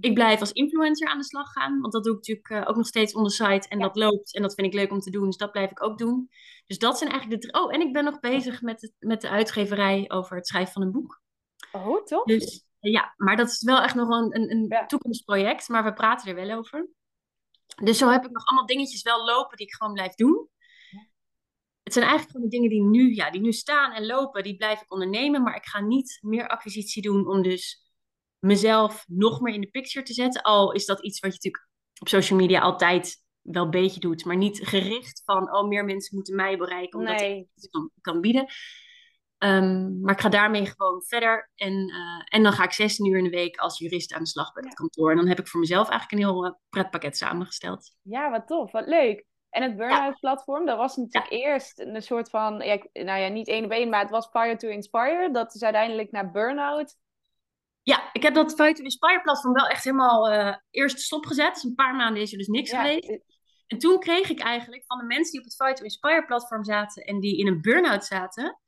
B: Ik blijf als influencer aan de slag gaan, want dat doe ik natuurlijk uh, ook nog steeds on the site en dat loopt en dat vind ik leuk om te doen, dus dat blijf ik ook doen. Dus dat zijn eigenlijk de. Oh, en ik ben nog bezig met, het, met de uitgeverij over het schrijven van een boek.
A: Oh, toch?
B: Dus ja, maar dat is wel echt nog een, een, een ja. toekomstproject, maar we praten er wel over. Dus zo heb ik nog allemaal dingetjes wel lopen die ik gewoon blijf doen. Het zijn eigenlijk gewoon de dingen die nu, ja, die nu staan en lopen, die blijf ik ondernemen. Maar ik ga niet meer acquisitie doen om dus mezelf nog meer in de picture te zetten. Al is dat iets wat je natuurlijk op social media altijd wel een beetje doet, maar niet gericht van, oh, meer mensen moeten mij bereiken omdat nee. ik het kan, kan bieden. Um, maar ik ga daarmee gewoon verder. En, uh, en dan ga ik 16 uur in de week als jurist aan de slag bij het kantoor. En dan heb ik voor mezelf eigenlijk een heel uh, pretpakket samengesteld.
A: Ja, wat tof. Wat leuk. En het Burnout platform, dat was natuurlijk eerst een soort van, ja, nou ja, niet één op één, maar het was Fire to Inspire. Dat is uiteindelijk naar Burnout.
B: Ja, ik heb dat Fire to Inspire platform wel echt helemaal uh, eerst stopgezet. Dus een paar maanden is er dus niks ja. geweest. En toen kreeg ik eigenlijk van de mensen die op het Fire to Inspire platform zaten en die in een burn-out zaten,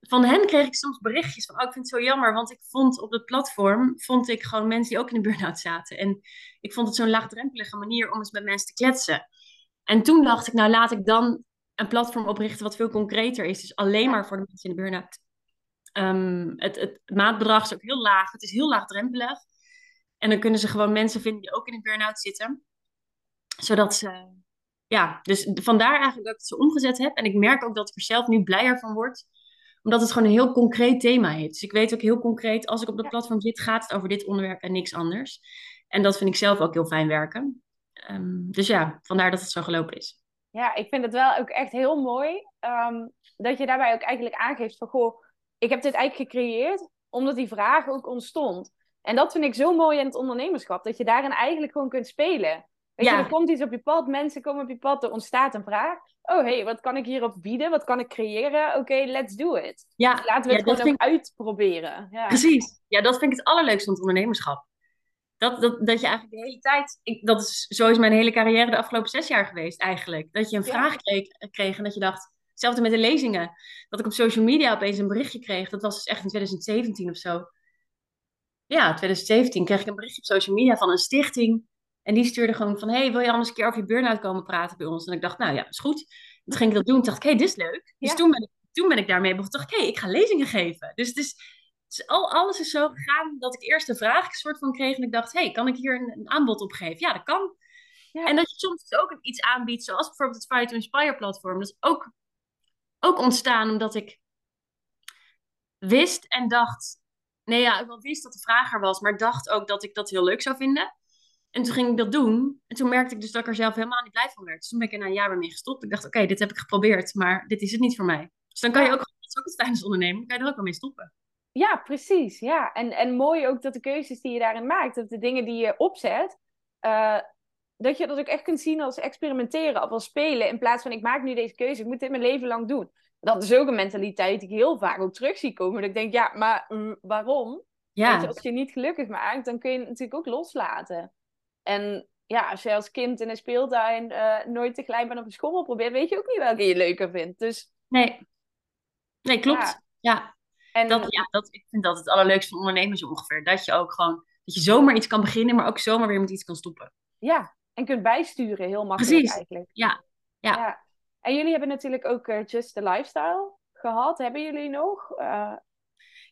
B: van hen kreeg ik soms berichtjes van, oh, ik vind het zo jammer, want ik vond op het platform, vond ik gewoon mensen die ook in een burn-out zaten. En ik vond het zo'n laagdrempelige manier om eens met mensen te kletsen. En toen dacht ik, nou laat ik dan een platform oprichten wat veel concreter is. Dus alleen maar voor de mensen in de burn-out. Um, het, het maatbedrag is ook heel laag. Het is heel laagdrempelig. En dan kunnen ze gewoon mensen vinden die ook in een burn-out zitten. Zodat ze... Ja, dus vandaar eigenlijk dat ik het zo omgezet heb. En ik merk ook dat ik er zelf nu blijer van word omdat het gewoon een heel concreet thema heeft. Dus ik weet ook heel concreet, als ik op de platform zit, gaat het over dit onderwerp en niks anders. En dat vind ik zelf ook heel fijn werken. Um, dus ja, vandaar dat het zo gelopen is.
A: Ja, ik vind het wel ook echt heel mooi um, dat je daarbij ook eigenlijk aangeeft van, goh, ik heb dit eigenlijk gecreëerd omdat die vraag ook ontstond. En dat vind ik zo mooi in het ondernemerschap, dat je daarin eigenlijk gewoon kunt spelen. Weet ja. je, er komt iets op je pad, mensen komen op je pad, er ontstaat een vraag. Oh, hey, wat kan ik hierop bieden? Wat kan ik creëren? Oké, okay, let's do it. Ja. Dus laten we het ja, gewoon ook uitproberen. Ja.
B: Precies. Ja, dat vind ik het allerleukste van het ondernemerschap. Dat, dat, dat je eigenlijk de hele tijd... Ik, dat is, zo is mijn hele carrière de afgelopen zes jaar geweest eigenlijk. Dat je een vraag kreeg, kreeg en dat je dacht... Hetzelfde met de lezingen. Dat ik op social media opeens een berichtje kreeg. Dat was dus echt in 2017 of zo. Ja, 2017 kreeg ik een berichtje op social media van een stichting en die stuurde gewoon van, hey, wil je anders een keer over je burn-out komen praten bij ons? En ik dacht, nou ja, is goed. Toen ging ik dat doen. Toen dacht ik, hey, dit is leuk. Dus toen, ben ik, toen ben ik daarmee begonnen. dacht ik, hey, ik ga lezingen geven. Dus het is, is al, alles is zo gegaan dat ik eerst een vraag soort van kreeg. En ik dacht, hey, kan ik hier een, een aanbod op geven? Ja, dat kan. Ja. En dat je soms ook iets aanbiedt, zoals bijvoorbeeld het Fire to Inspire platform. Dat is ook, ook ontstaan omdat ik wist en dacht... Nee, ja, ik wel wist dat de vraag er was, maar dacht ook dat ik dat heel leuk zou vinden. En toen ging ik dat doen. En toen merkte ik dus dat ik er zelf helemaal niet blij van werd. Dus toen ben ik er na een jaar weer mee gestopt. Ik dacht, oké, dit heb ik geprobeerd, maar dit is het niet voor mij. Dus dan kan je ook, dat is ook het fijne ondernemen, kan je er ook wel mee stoppen.
A: Ja, precies. Ja. En, en mooi ook dat de keuzes die je daarin maakt, dat de dingen die je opzet, uh, dat je dat ook echt kunt zien als experimenteren of als spelen. In plaats van, ik maak nu deze keuze, ik moet dit mijn leven lang doen. Dat is ook een mentaliteit die ik heel vaak ook terug zie komen. Dat ik denk, ja, maar mm, waarom? Ja. Je, als je niet gelukkig maakt, dan kun je het natuurlijk ook loslaten. En ja, als je als kind in een speeltuin uh, nooit te glijden op een schommel probeert, weet je ook niet welke je leuker vindt. Dus...
B: Nee. Nee, klopt. Ja. En... Dat, ja, dat, ik vind dat het allerleukste van ondernemen zo ongeveer. Dat je ook gewoon, dat je zomaar iets kan beginnen, maar ook zomaar weer met iets kan stoppen.
A: Ja, en kunt bijsturen, heel makkelijk Precies. eigenlijk.
B: Ja. ja.
A: ja. En jullie hebben natuurlijk ook uh, Just the Lifestyle gehad. Hebben jullie nog? Uh...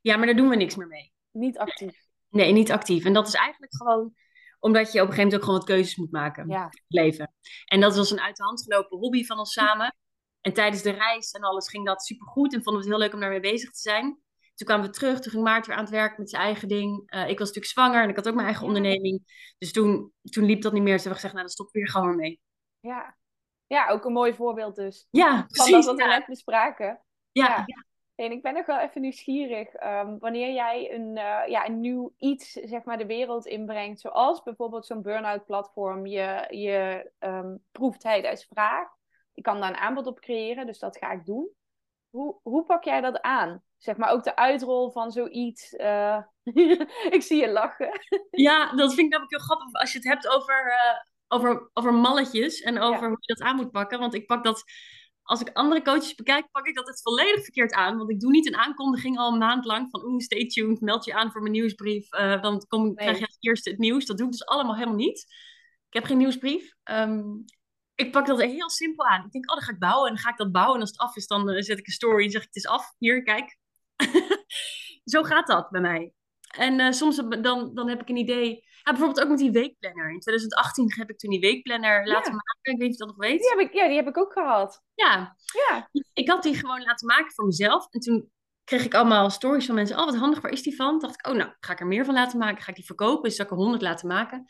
B: Ja, maar daar doen we niks meer mee.
A: Niet actief?
B: Nee, niet actief. En dat is eigenlijk gewoon omdat je op een gegeven moment ook gewoon wat keuzes moet maken ja. in het leven. En dat was een uit de hand gelopen hobby van ons samen. En tijdens de reis en alles ging dat supergoed. En vonden we het heel leuk om daarmee bezig te zijn. Toen kwamen we terug. Toen ging Maarten weer aan het werk met zijn eigen ding. Uh, ik was natuurlijk zwanger en ik had ook mijn eigen onderneming. Dus toen, toen liep dat niet meer. Toen hebben gezegd, nou dan we weer gewoon mee.
A: Ja. ja, ook een mooi voorbeeld dus.
B: Ja, precies.
A: Van dat wat we net bespraken.
B: Ja, ja.
A: En ik ben nog wel even nieuwsgierig. Ehm, wanneer jij een, uh, ja, een nieuw iets zeg maar, de wereld inbrengt, zoals bijvoorbeeld zo'n burn-out platform, je, je um, proeft tijdens vraag. Ik kan daar een aanbod op creëren, dus dat ga ik doen. Hoe, hoe pak jij dat aan? Zeg maar ook de uitrol van zoiets. Uh... (laughs) ik zie je lachen.
B: ja, dat vind ik namelijk heel grappig als je het hebt over, uh, over, over malletjes en over hoe je dat aan moet pakken. Want ik pak dat als ik andere coaches bekijk, pak ik dat het volledig verkeerd aan. Want ik doe niet een aankondiging al een maand lang van oeh, stay tuned, meld je aan voor mijn nieuwsbrief. Uh, dan kom, nee. krijg je als eerste het nieuws. Dat doe ik dus allemaal helemaal niet. Ik heb geen nieuwsbrief. Um, ik pak dat heel simpel aan. Ik denk, oh, dan ga ik bouwen en dan ga ik dat bouwen. En als het af is, dan uh, zet ik een story en zeg ik, het is af. Hier, kijk. (laughs) Zo gaat dat bij mij. En uh, soms dan, dan heb ik een idee. Ja, bijvoorbeeld ook met die weekplanner. In 2018 heb ik toen die weekplanner laten
A: ja.
B: maken. Ik weet niet of je dat nog weet.
A: Die heb ik, ja, die heb ik ook gehad.
B: Ja.
A: ja.
B: Ik had die gewoon laten maken voor mezelf. En toen kreeg ik allemaal stories van mensen. Oh, wat handig, waar is die van? dacht ik, oh, nou, ga ik er meer van laten maken. Ga ik die verkopen? Dus zal ik er honderd laten maken.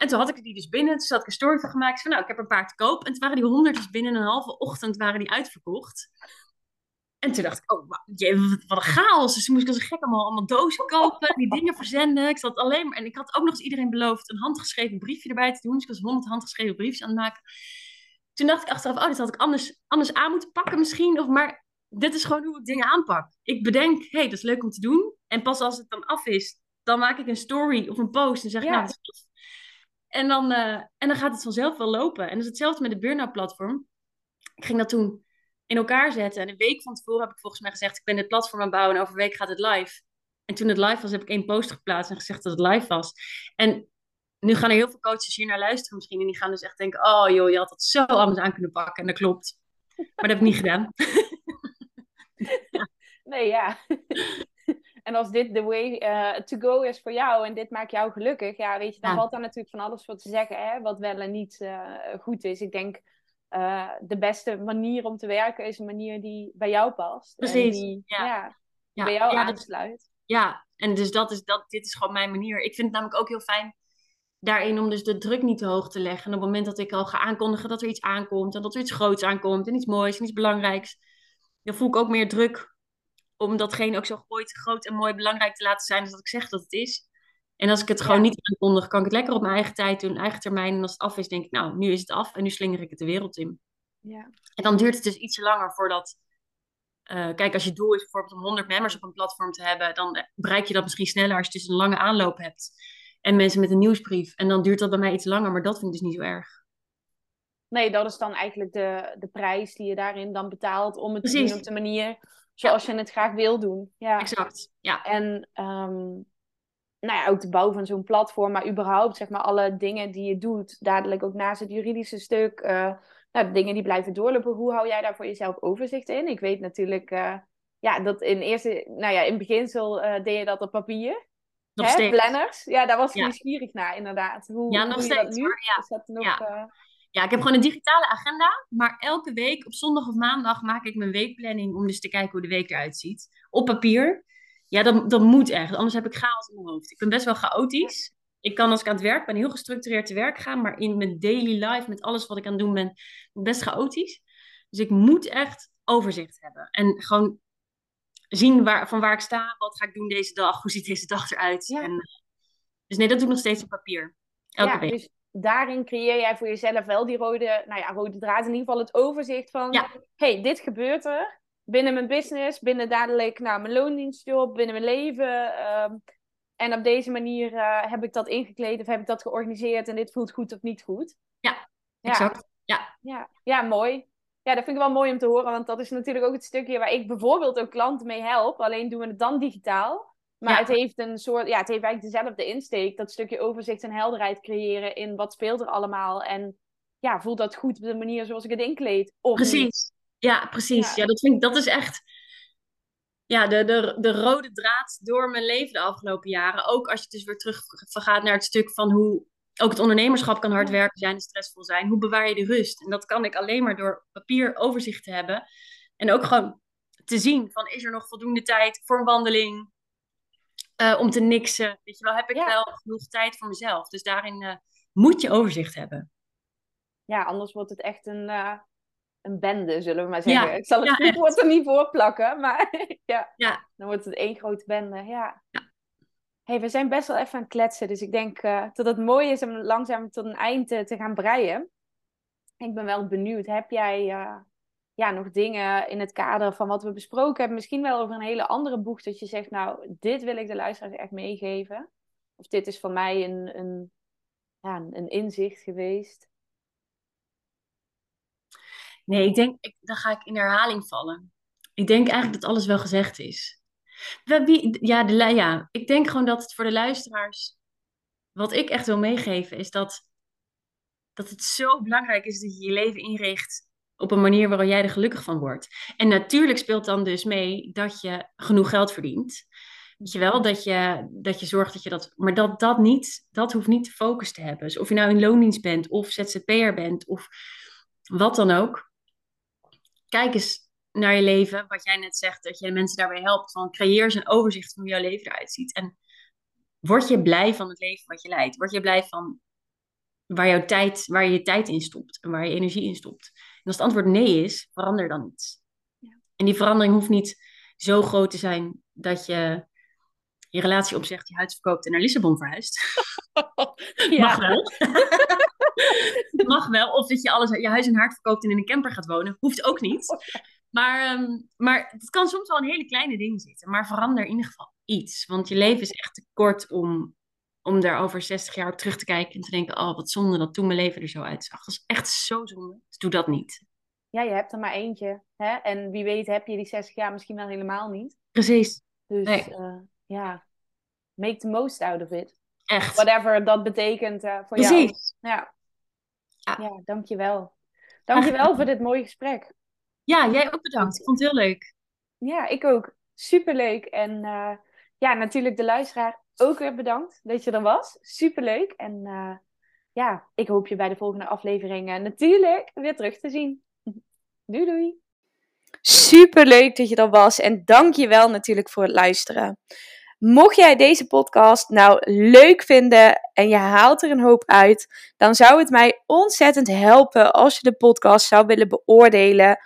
B: En toen had ik die dus binnen. Toen had ik een story van gemaakt. Van, nou, ik heb een paar te koop. En toen waren die honderd dus binnen een halve ochtend waren die uitverkocht. En toen dacht ik, oh, wat een chaos. Dus toen moest ik als een gek allemaal, allemaal dozen kopen, die dingen verzenden. Ik zat alleen maar, en ik had ook nog eens iedereen beloofd een handgeschreven briefje erbij te doen. Dus ik was honderd handgeschreven briefjes aan het maken. Toen dacht ik achteraf, oh, dit had ik anders, anders aan moeten pakken misschien. Of, maar dit is gewoon hoe ik dingen aanpak. Ik bedenk, hé, hey, dat is leuk om te doen. En pas als het dan af is, dan maak ik een story of een post en zeg, ja. nou, dat is en dan, uh, en dan gaat het vanzelf wel lopen. En dat is hetzelfde met de Burnout platform. Ik ging dat toen in elkaar zetten. En een week van tevoren heb ik volgens mij gezegd: ik ben dit platform aan het bouwen en over een week gaat het live. En toen het live was, heb ik één post geplaatst en gezegd dat het live was. En nu gaan er heel veel coaches hier naar luisteren misschien. En die gaan dus echt denken: oh joh, je had dat zo anders aan kunnen pakken. En dat klopt. Maar dat heb ik niet gedaan. (laughs)
A: Nee, ja. (laughs) En als dit de way uh, to go is voor jou en dit maakt jou gelukkig, ja, weet je, dan valt daar natuurlijk van alles voor te zeggen, hè, wat wel en niet uh, goed is. Ik denk, uh, de beste manier om te werken is een manier die bij jou past.
B: Precies.
A: En die,
B: ja.
A: ja. ja bij jou aansluit.
B: Ja, en dus dat is, dat, dit is gewoon mijn manier. Ik vind het namelijk ook heel fijn daarin om dus de druk niet te hoog te leggen. En op het moment dat ik al ga aankondigen dat er iets aankomt en dat er iets groots aankomt en iets moois en iets belangrijks, dan voel ik ook meer druk om datgene ook zo groot, groot en mooi belangrijk te laten zijn als dat ik zeg dat het is. En als ik het gewoon niet aankondig, kan ik het lekker op mijn eigen tijd doen, eigen termijn. En als het af is, denk ik, nou, nu is het af en nu slinger ik het de wereld in.
A: Ja.
B: En dan duurt het dus iets langer voordat... Uh, kijk, als je doel is bijvoorbeeld om 100 members op een platform te hebben, dan bereik je dat misschien sneller als je dus een lange aanloop hebt. En mensen met een nieuwsbrief. En dan duurt dat bij mij iets langer, maar dat vind ik dus niet zo erg.
A: Nee, dat is dan eigenlijk de, de prijs die je daarin dan betaalt om het Precies. te doen op de manier zoals ja. je het graag wil doen. Ja.
B: Exact, ja.
A: En um, nou ja, ook de bouw van zo'n platform, maar überhaupt zeg maar alle dingen die je doet, dadelijk ook naast het juridische stuk, uh, nou, de dingen die blijven doorlopen. Hoe hou jij daar voor jezelf overzicht in? Ik weet natuurlijk, uh, ja, dat in eerste, nou ja, in beginsel uh, deed je dat op papier.
B: Nog
A: Hè? Planners, ja, daar was ik ja. nieuwsgierig naar, inderdaad. Hoe,
B: ja, nog
A: hoe
B: steeds.
A: dat nu?
B: Ja.
A: Is dat nog,
B: ja. Ja, ik heb gewoon een digitale agenda. Maar elke week op zondag of maandag maak ik mijn weekplanning om dus te kijken hoe de week eruit ziet. Op papier. Ja, dat, dat moet echt. Anders heb ik chaos in mijn hoofd. Ik ben best wel chaotisch. Ik kan als ik aan het werk ben heel gestructureerd te werk gaan. Maar in mijn daily life, met alles wat ik aan het doen ben, best chaotisch. Dus ik moet echt overzicht hebben. En gewoon zien waar, van waar ik sta. Wat ga ik doen deze dag? Hoe ziet deze dag eruit?
A: Ja.
B: En, dus nee, dat doe ik nog steeds op papier. Elke
A: ja,
B: week.
A: Dus daarin creëer jij voor jezelf wel die rode, nou ja, rode draad. In ieder geval het overzicht van,
B: Ja.
A: hey, dit gebeurt er. Binnen mijn business, binnen dadelijk nou, mijn loondienstjob, binnen mijn leven. ehm, en op deze manier eh, heb ik dat ingekleed of heb ik dat georganiseerd en dit voelt goed of niet goed.
B: Ja,
A: Ja.
B: exact. Ja,
A: Ja, ja mooi. Ja, dat vind ik wel mooi om te horen, want dat is natuurlijk ook het stukje waar ik bijvoorbeeld ook klanten mee help. Alleen doen we het dan digitaal. Maar
B: Ja.
A: het heeft een soort, ja, het heeft eigenlijk dezelfde insteek. Dat stukje overzicht en helderheid creëren in wat speelt er allemaal. En ja, voelt dat goed op de manier zoals ik het inkleed? Of niet?
B: precies. Ja, precies.
A: Ja.
B: Ja, dat vind ik, dat is echt ja, de, de, de rode draad door mijn leven de afgelopen jaren. Ook als je dus weer terug gaat naar het stuk van hoe ook het ondernemerschap kan hard werken zijn en stressvol zijn. Hoe bewaar je de rust? En dat kan ik alleen maar door papier overzicht te hebben. En ook gewoon te zien van is er nog voldoende tijd voor een wandeling? Eh, om te niksen. Weet je wel, heb ik
A: Ja.
B: wel genoeg tijd voor mezelf. Dus daarin eh, moet je overzicht hebben.
A: Ja, anders wordt het echt een, eh, een bende, zullen we maar zeggen. Ik zal het ja, (laughs) woord er niet voor plakken, maar (laughs) ja. ja, dan wordt het één grote bende. Ja. Hey, we zijn best wel even aan het kletsen, dus ik denk dat het mooi is om langzaam tot een eind te, te gaan breien. Ik ben wel benieuwd, heb jij ja, nog dingen in het kader van wat we besproken hebben, misschien wel over een hele andere boek, dat je zegt, nou, dit wil ik de luisteraars echt meegeven? Of dit is voor mij een, een, ja, een inzicht geweest?
B: Nee, ik denk, ik, dan ga ik in herhaling vallen. Ik denk eigenlijk dat alles wel gezegd is. Ja, de, ja, ik denk gewoon dat het voor de luisteraars, wat ik echt wil meegeven, is dat, dat het zo belangrijk is dat je je leven inricht op een manier waarop jij er gelukkig van wordt. En natuurlijk speelt dan dus mee dat je genoeg geld verdient. Weet je wel, dat je, dat je zorgt dat je dat. Maar dat dat niet, dat hoeft niet de focus te hebben. Dus of je nou in loondienst bent, of ZZP'er bent, of wat dan ook kijk eens naar je leven, wat jij net zegt, dat je mensen daarbij helpt. Van creëer eens een overzicht van hoe jouw leven eruit ziet. En word je blij van het leven wat je leidt? Word je blij van waar, jouw tijd, waar je je tijd in stopt en waar je energie in stopt? En als het antwoord nee is, verander dan iets. Ja. En die verandering hoeft niet zo groot te zijn dat je je relatie opzegt, je huis verkoopt en naar Lissabon verhuist. (laughs) Ja. Mag wel. (laughs) Mag wel. Of dat je alles, je huis en haard verkoopt en in een camper gaat wonen. Hoeft ook niet. Maar, um, maar het kan soms wel een hele kleine ding zitten. Maar verander in ieder geval iets. Want je leven is echt te kort om, om daar over 60 jaar op terug te kijken. En te denken, oh wat zonde dat toen mijn leven er zo uitzag. Dat is echt zo zonde. Dus doe dat niet.
A: Ja, je hebt er maar eentje. Hè? En wie weet heb je die 60 jaar misschien wel helemaal niet.
B: Precies.
A: Dus nee. uh, ja, make the most out of it.
B: Echt.
A: Whatever dat betekent uh, voor
B: Precies. jou.
A: Ja. ja. Ja, dankjewel. Dankjewel voor dit mooie gesprek.
B: Ja, jij ook bedankt. Ik vond het heel leuk.
A: Ja, ik ook. Superleuk. En uh, ja, natuurlijk de luisteraar ook weer bedankt dat je er was. Superleuk. En uh, ja, ik hoop je bij de volgende aflevering natuurlijk weer terug te zien. (laughs) Doei doei. Superleuk dat je er was en dank je wel natuurlijk voor het luisteren. Mocht jij deze podcast nou leuk vinden en je haalt er een hoop uit, dan zou het mij ontzettend helpen als je de podcast zou willen beoordelen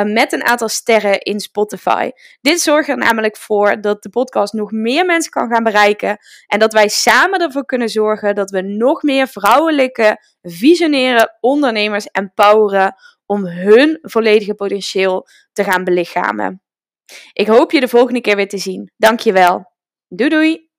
A: uh, met een aantal sterren in Spotify. Dit zorgt er namelijk voor dat de podcast nog meer mensen kan gaan bereiken en dat wij samen ervoor kunnen zorgen dat we nog meer vrouwelijke, visionaire ondernemers empoweren om hun volledige potentieel te gaan belichamen. Ik hoop je de volgende keer weer te zien. Dankjewel. Doei doei!